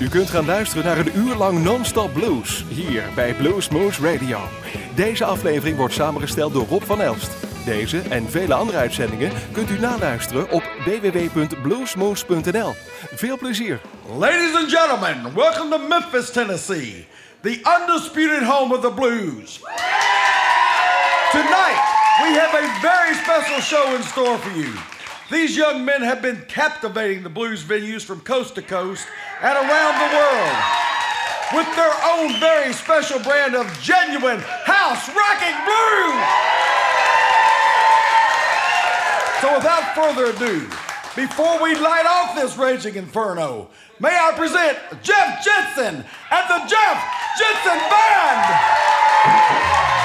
U kunt gaan luisteren naar een uur lang non-stop blues hier bij Blues Moose Radio. Deze aflevering wordt samengesteld door Rob van Elst. Deze en vele andere uitzendingen kunt u naluisteren op www.bluesmoose.nl. Veel plezier. Ladies and gentlemen, welcome to Memphis, Tennessee, the undisputed home of the blues. Tonight, we have a very special show in store for you. These young men have been captivating the blues venues from coast to coast and around the world with their own very special brand of genuine house rocking blues. So without further ado, before we light off this raging inferno, may I present Jeff Jensen and the Jeff Jensen Band!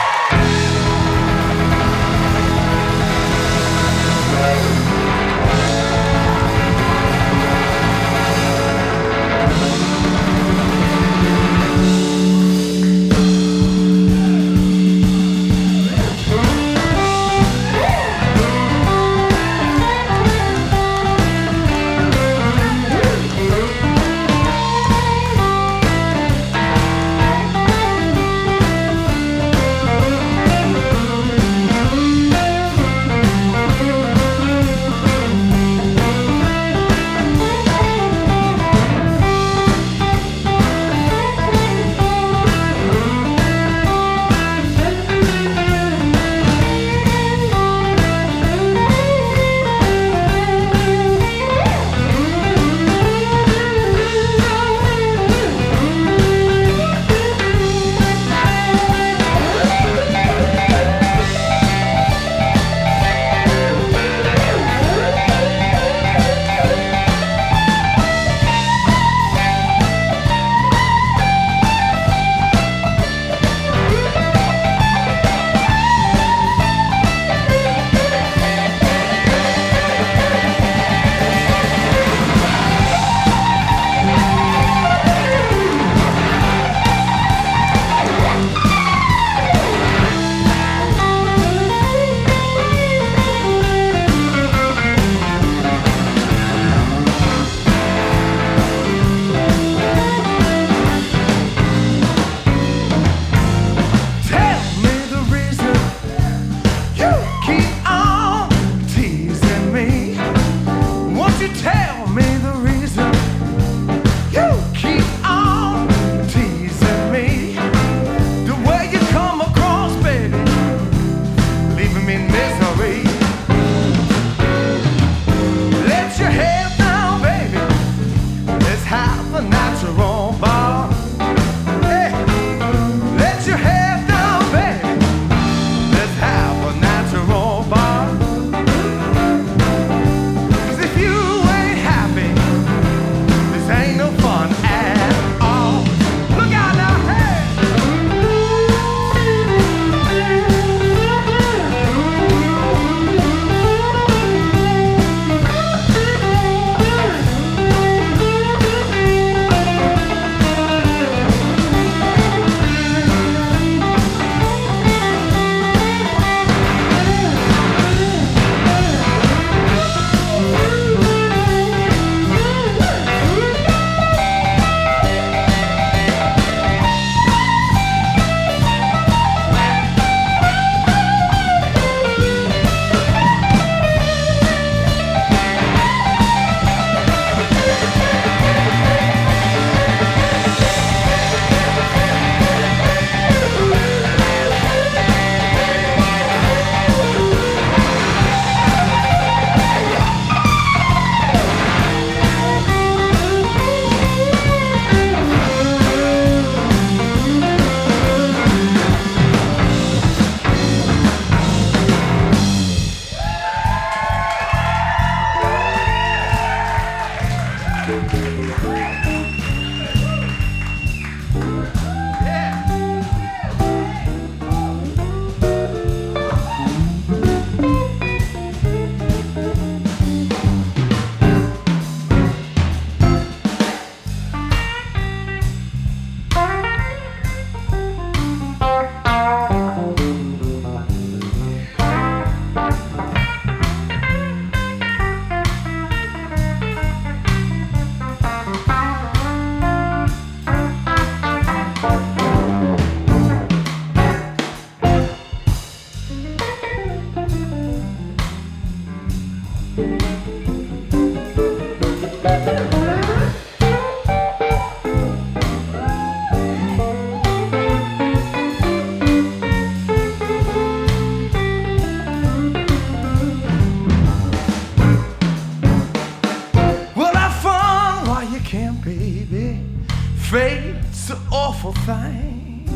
awful thing.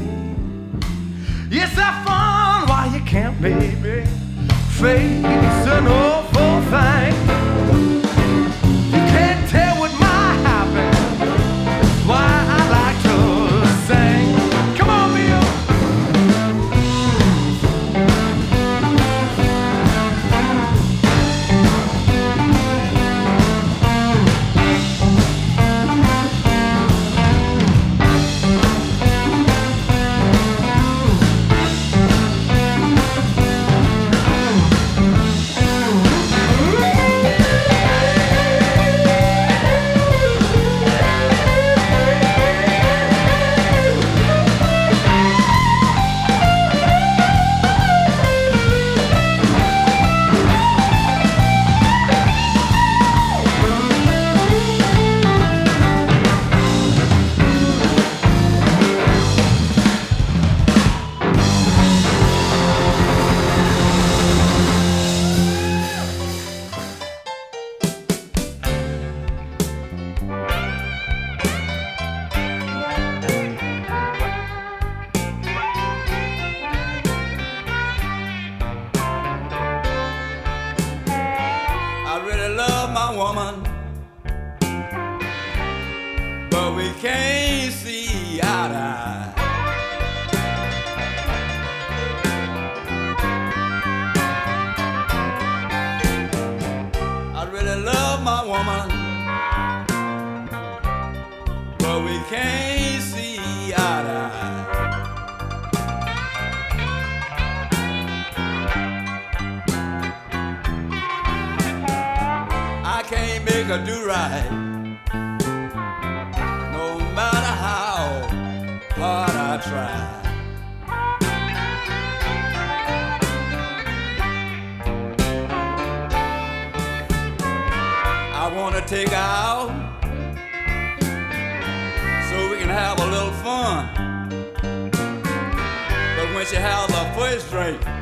Yes, I found why you can't, baby, face an old. can't see. I can't make her do right, no matter how hard I try. I wanna take out you held a first drink.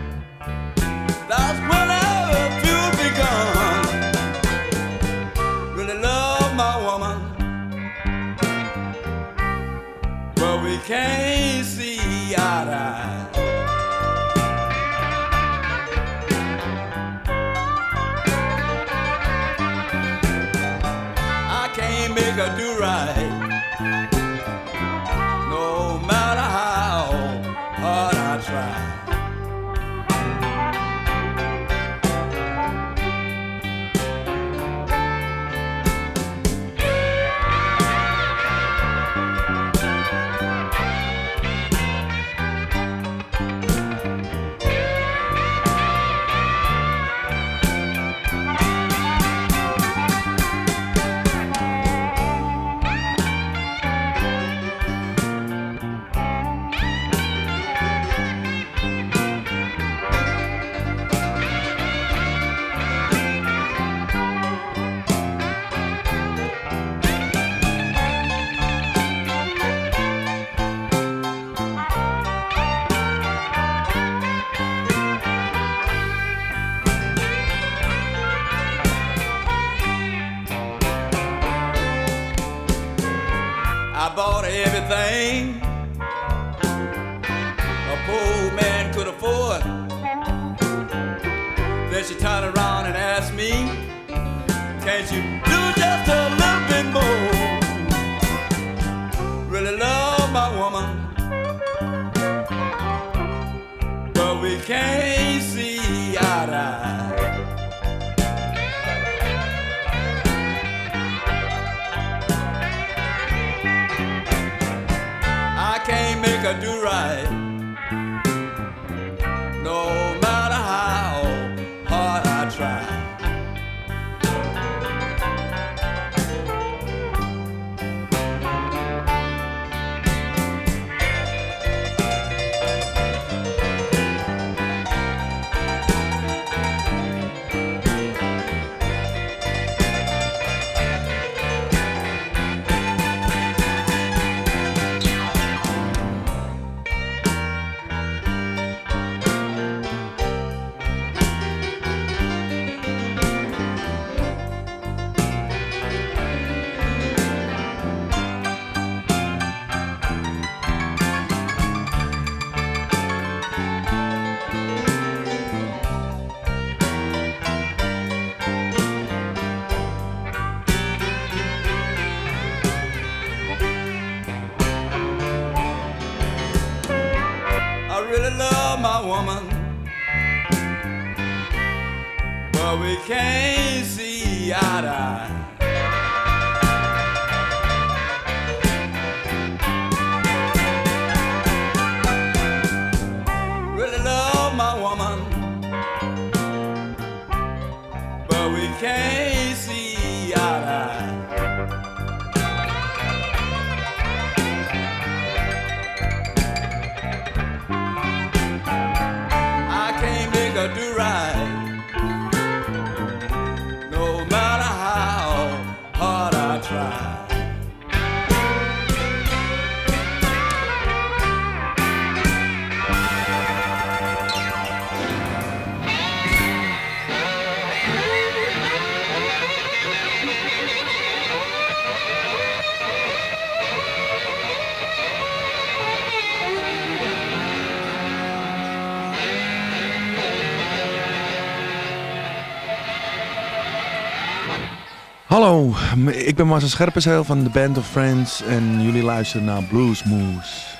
You turn around. See Hallo, ik ben Marcel Scherpenzeel van de Band of Friends en jullie luisteren naar Blues Moose.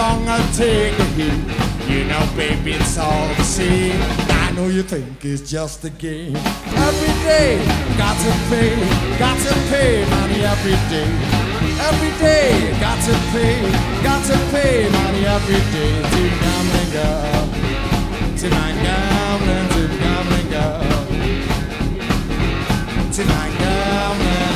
I can take the heat. You know, baby, it's all the same. I know you think it's just a game. Every day, got to pay, got to pay money every day. Every day, got to pay, got to pay money every day to gambling girl. To my gambling, to gambling girl. To my gambling.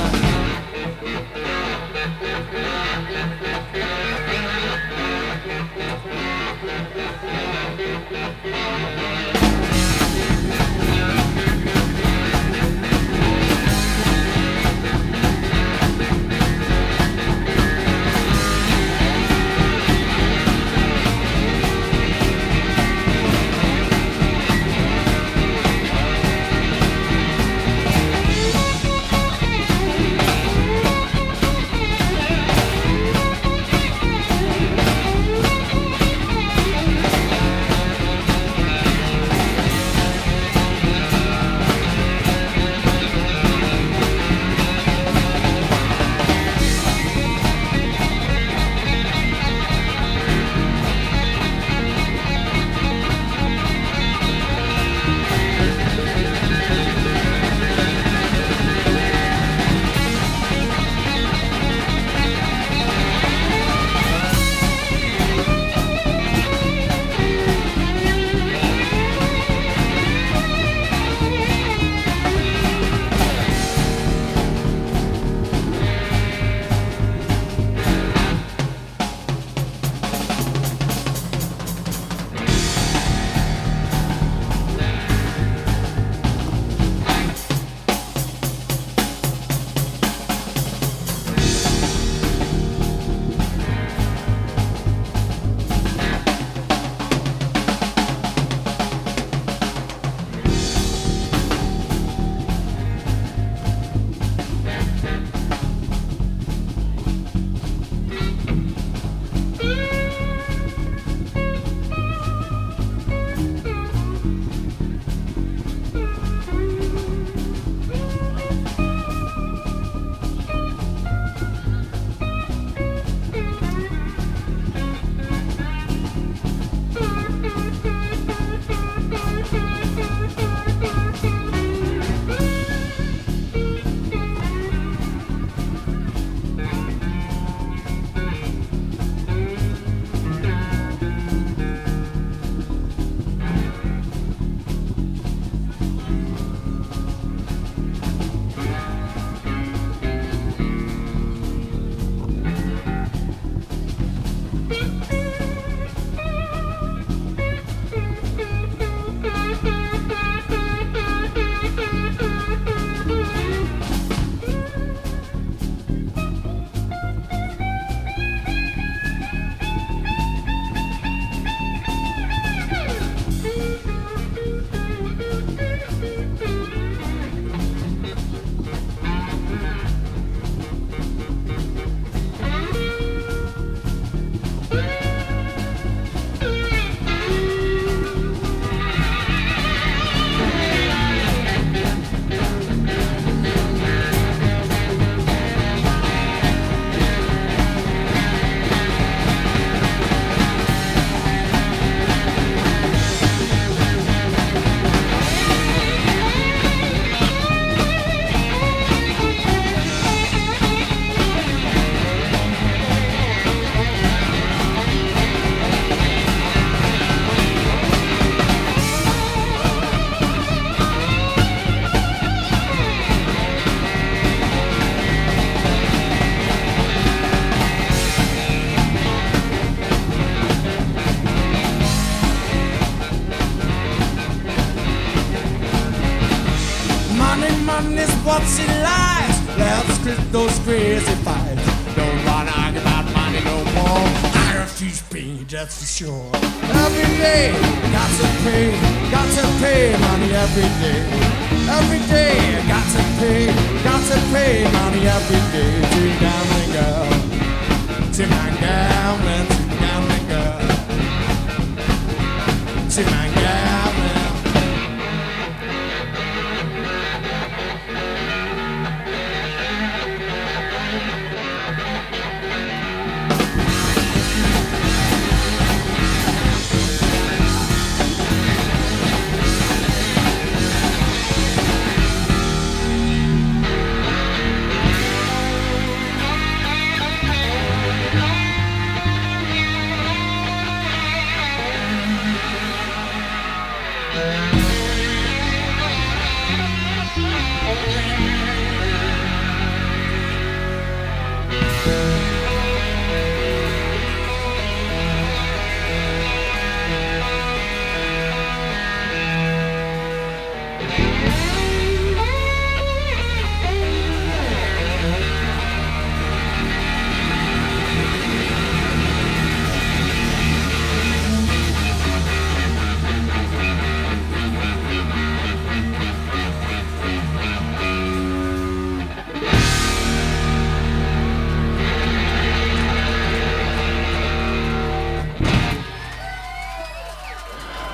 sure.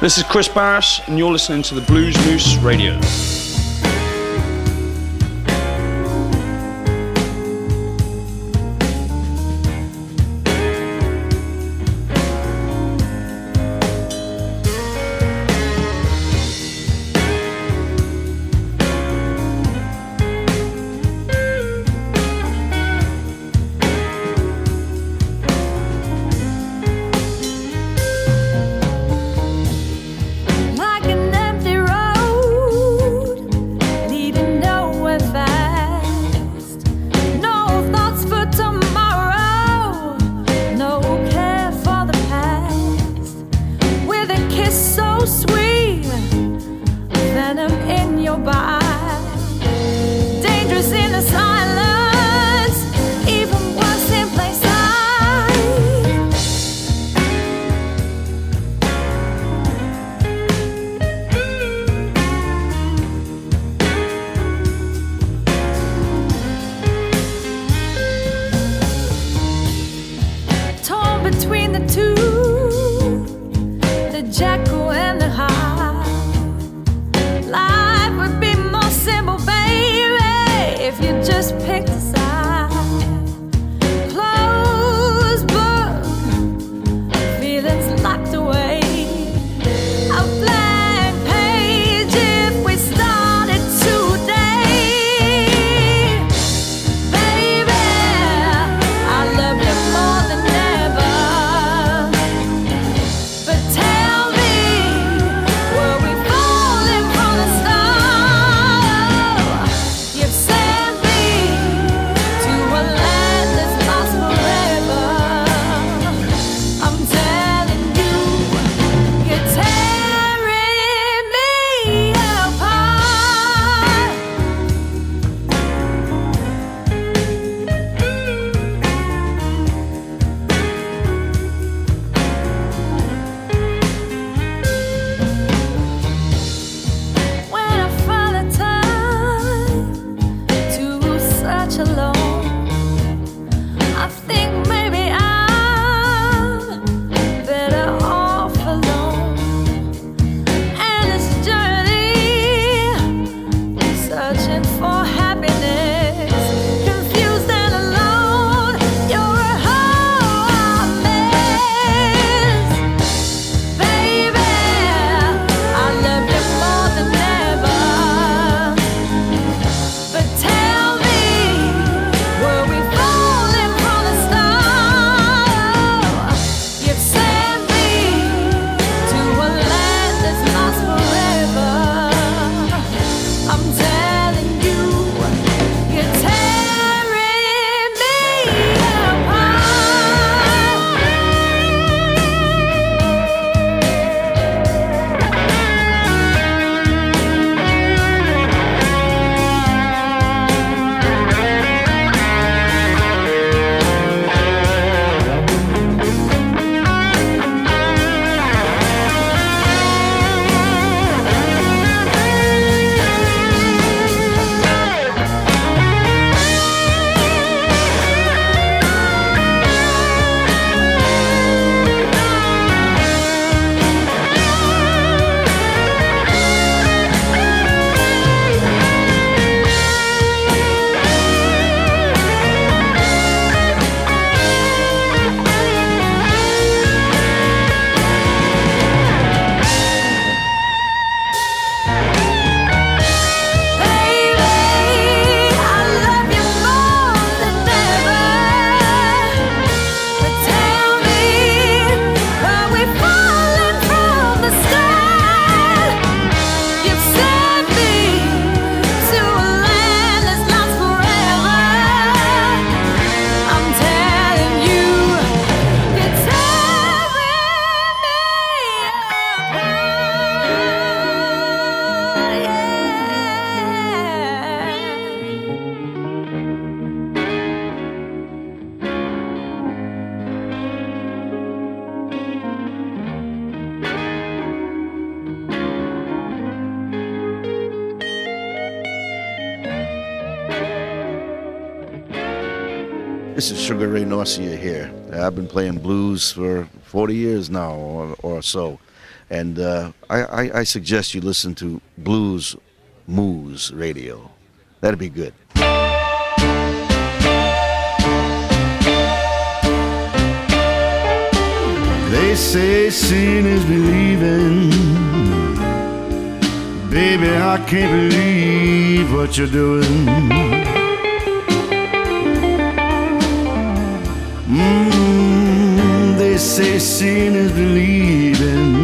This is Kris Barras, and you're listening to the Blues Moose Radio. This is Sugar Ray Norcia here. I've been playing blues for 40 years now or, or so. And uh, I, I, I suggest you listen to Blues Moose Radio. That'd be good. They say seeing is believing. Baby, I can't believe what you're doing. Mm, they say seeing is believing.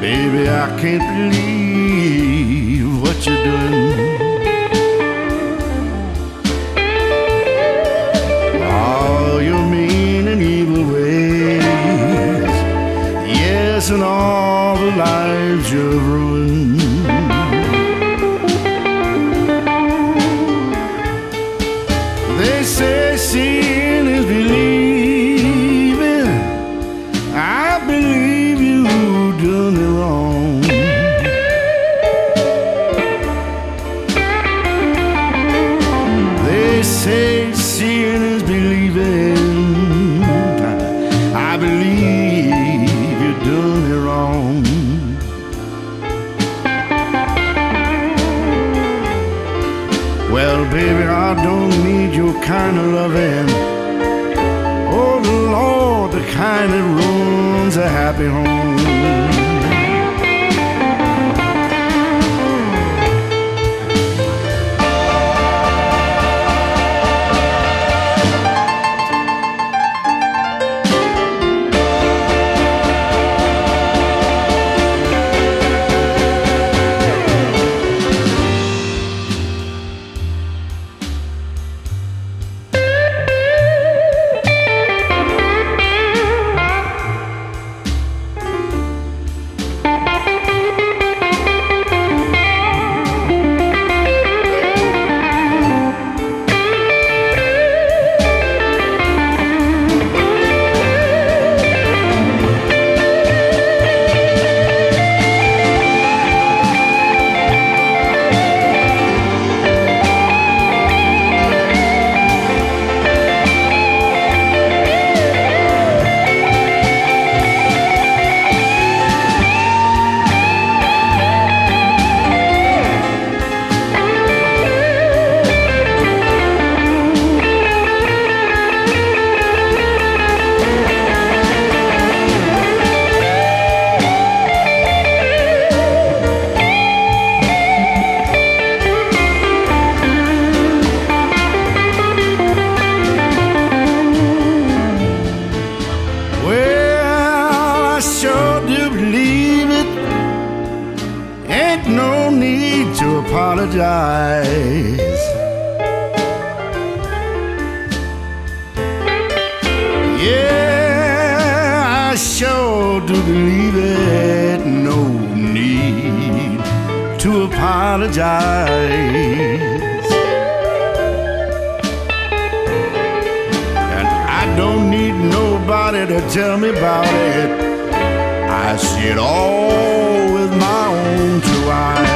Baby, I can't believe what you're doing. All your mean and evil ways, yes, and all the lives you've it all with my own two eyes.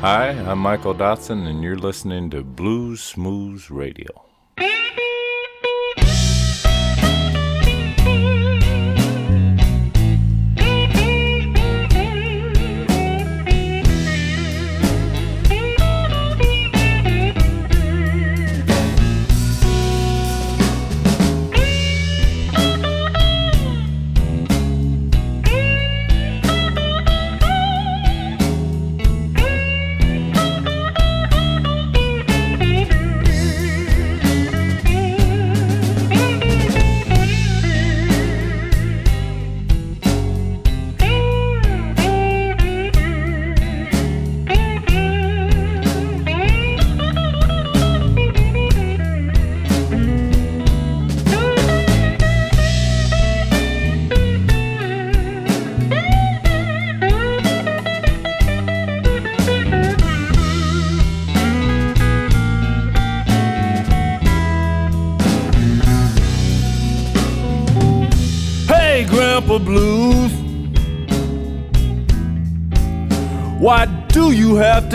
Hi, I'm Michael Dotson, and you're listening to Blues Moose Radio.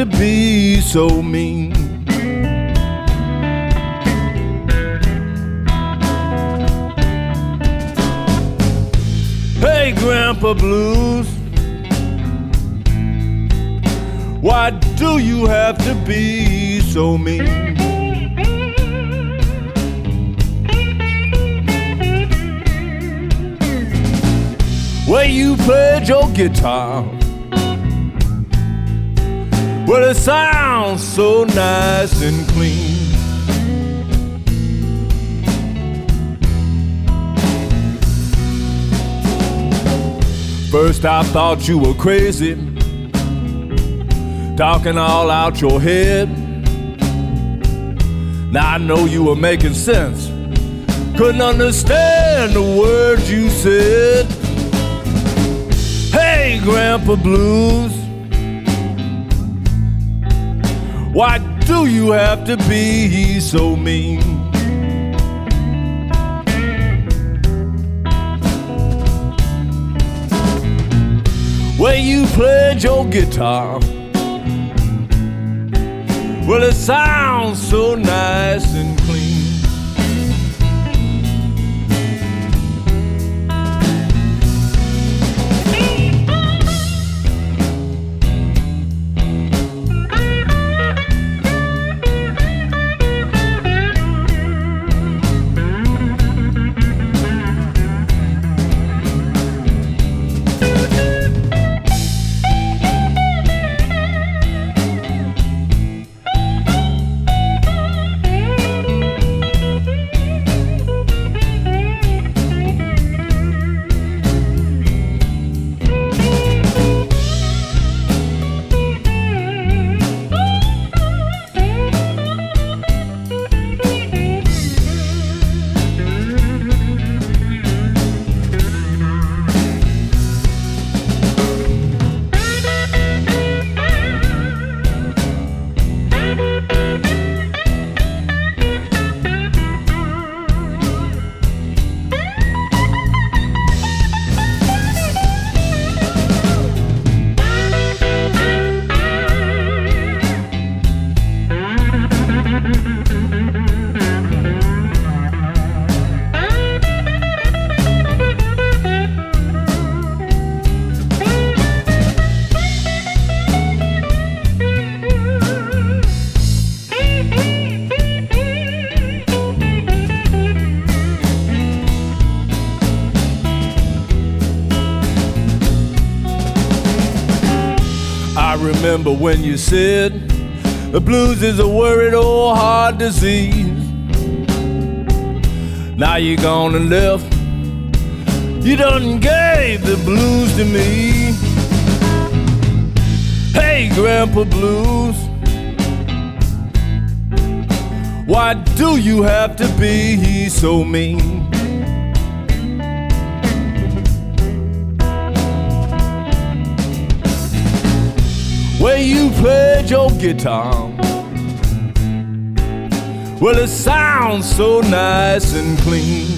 To be so mean? Hey, Grandpa Blues. Why do you have to be so mean? Where you played your guitar. Well, it sounds so nice and clean. First, I thought you were crazy, talking all out your head. Now I know you were making sense. Couldn't understand the words you said. Hey, Grandpa Blues. Why do you have to be so mean? Where you played your guitar. Well, it sounds so nice and clean. Remember when you said the blues is a worried old heart disease. Now you're gone and left. You done gave the blues to me. Hey, Grandpa Blues. Why do you have to be so mean? Played your guitar. Well, it sounds so nice and clean.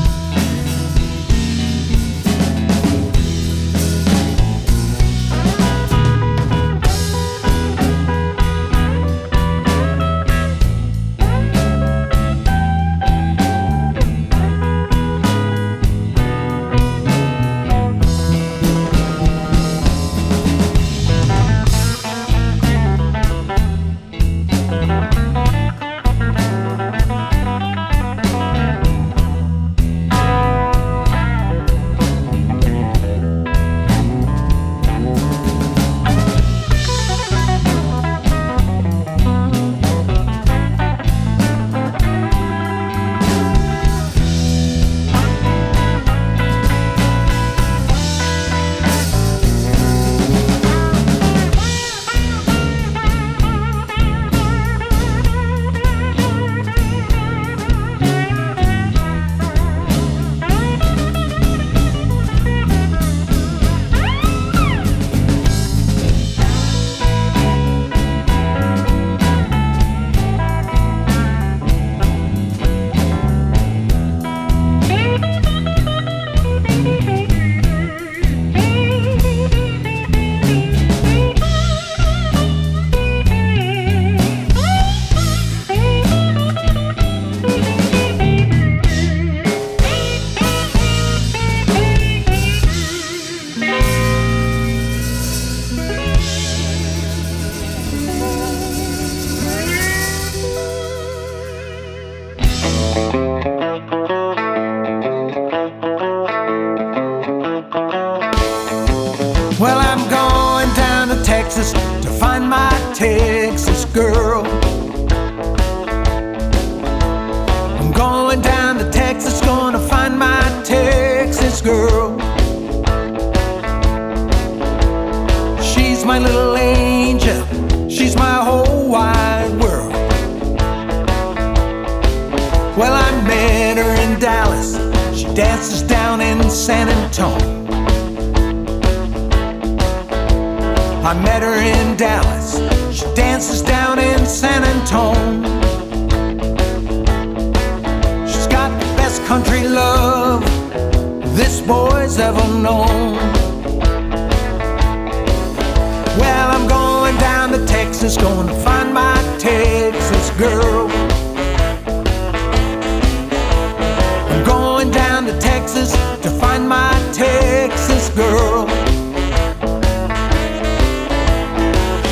San Antonio. I met her in Dallas. She dances down in San Antonio. She's got the best country love this boy's ever known. Well, I'm going down to Texas, going to find my Texas girl. girl.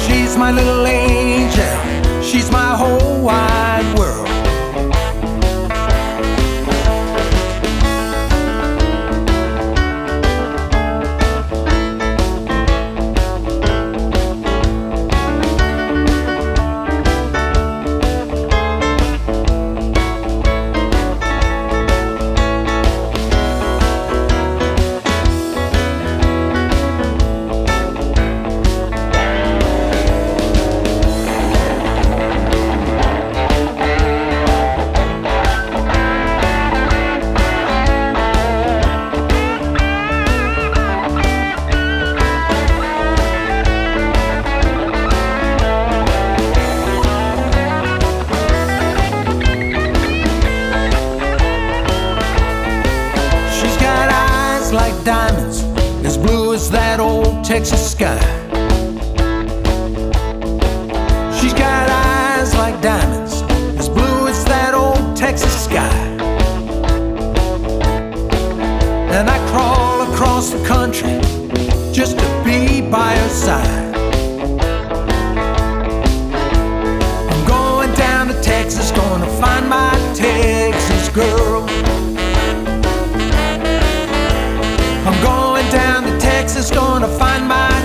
She's my little angel. across the country just to be by her side. I'm going down to Texas, gonna find my Texas girl. I'm going down to Texas, gonna find my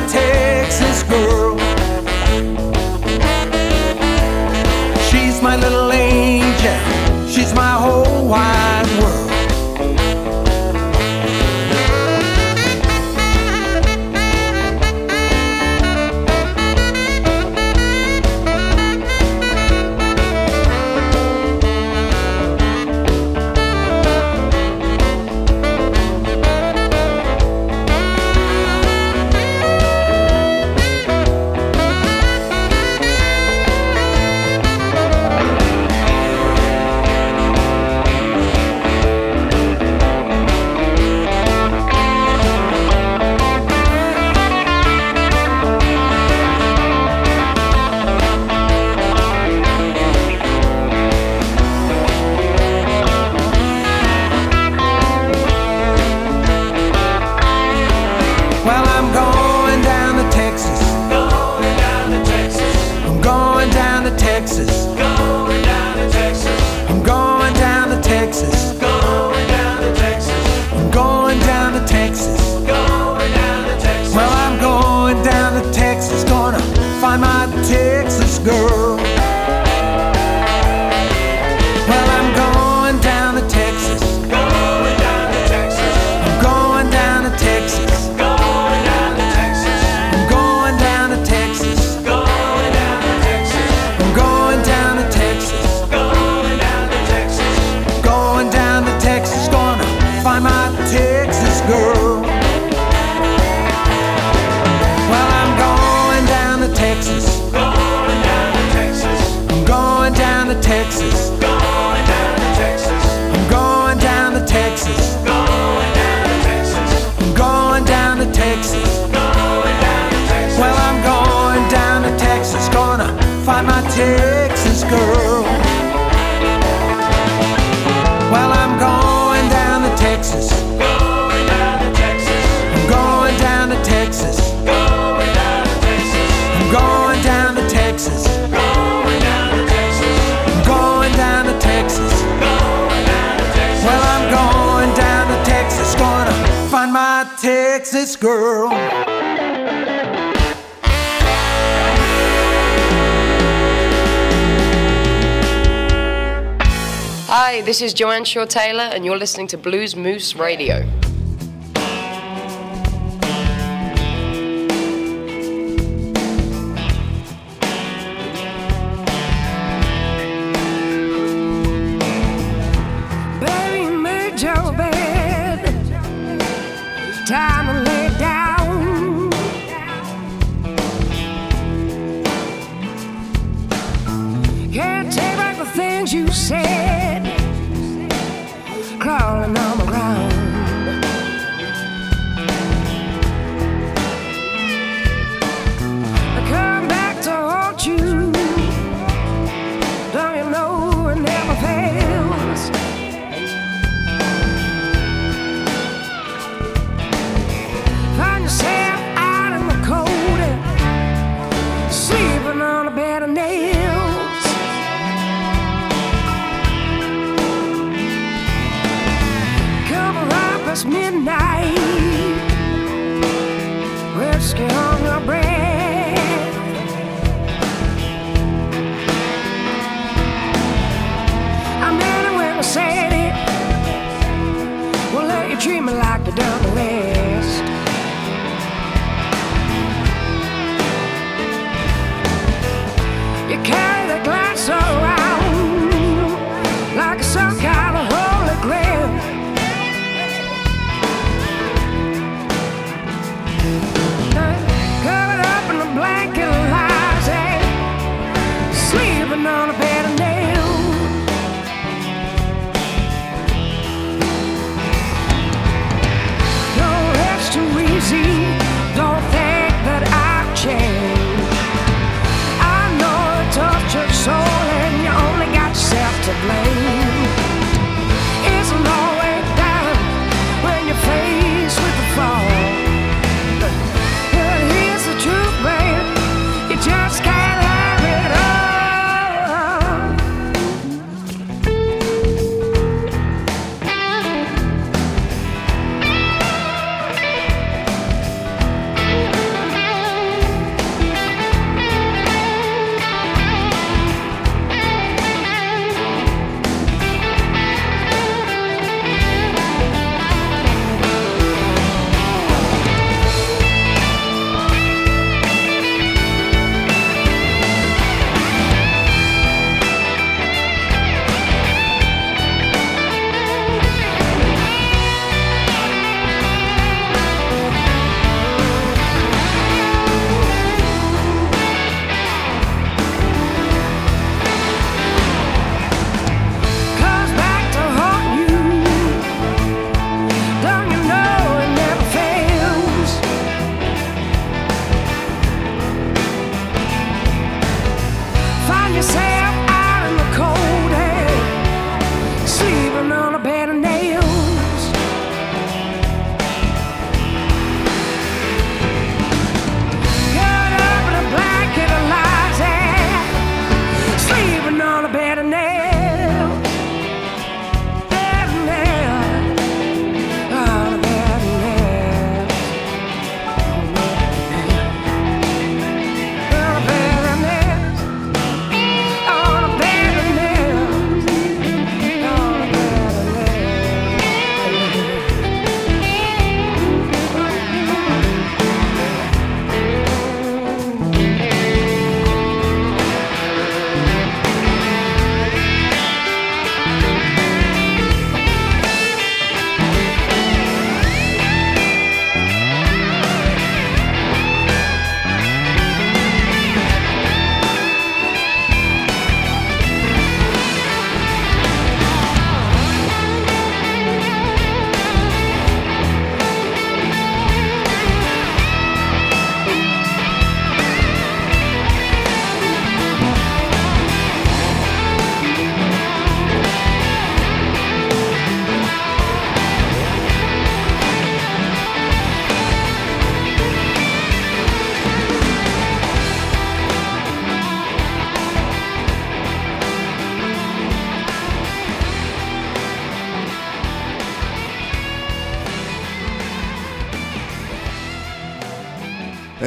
This is Joanne Shaw Taylor, and you're listening to Blues Moose Radio.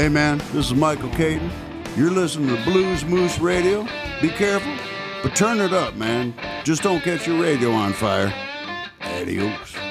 Hey man, this is Michael Katon. You're listening to Blues Moose Radio. Be careful, but turn it up, man. Just don't catch your radio on fire. Adios.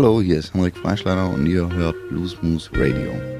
Hallo, hier ist Henrik Freischleiner und ihr hört Blues Moose Radio.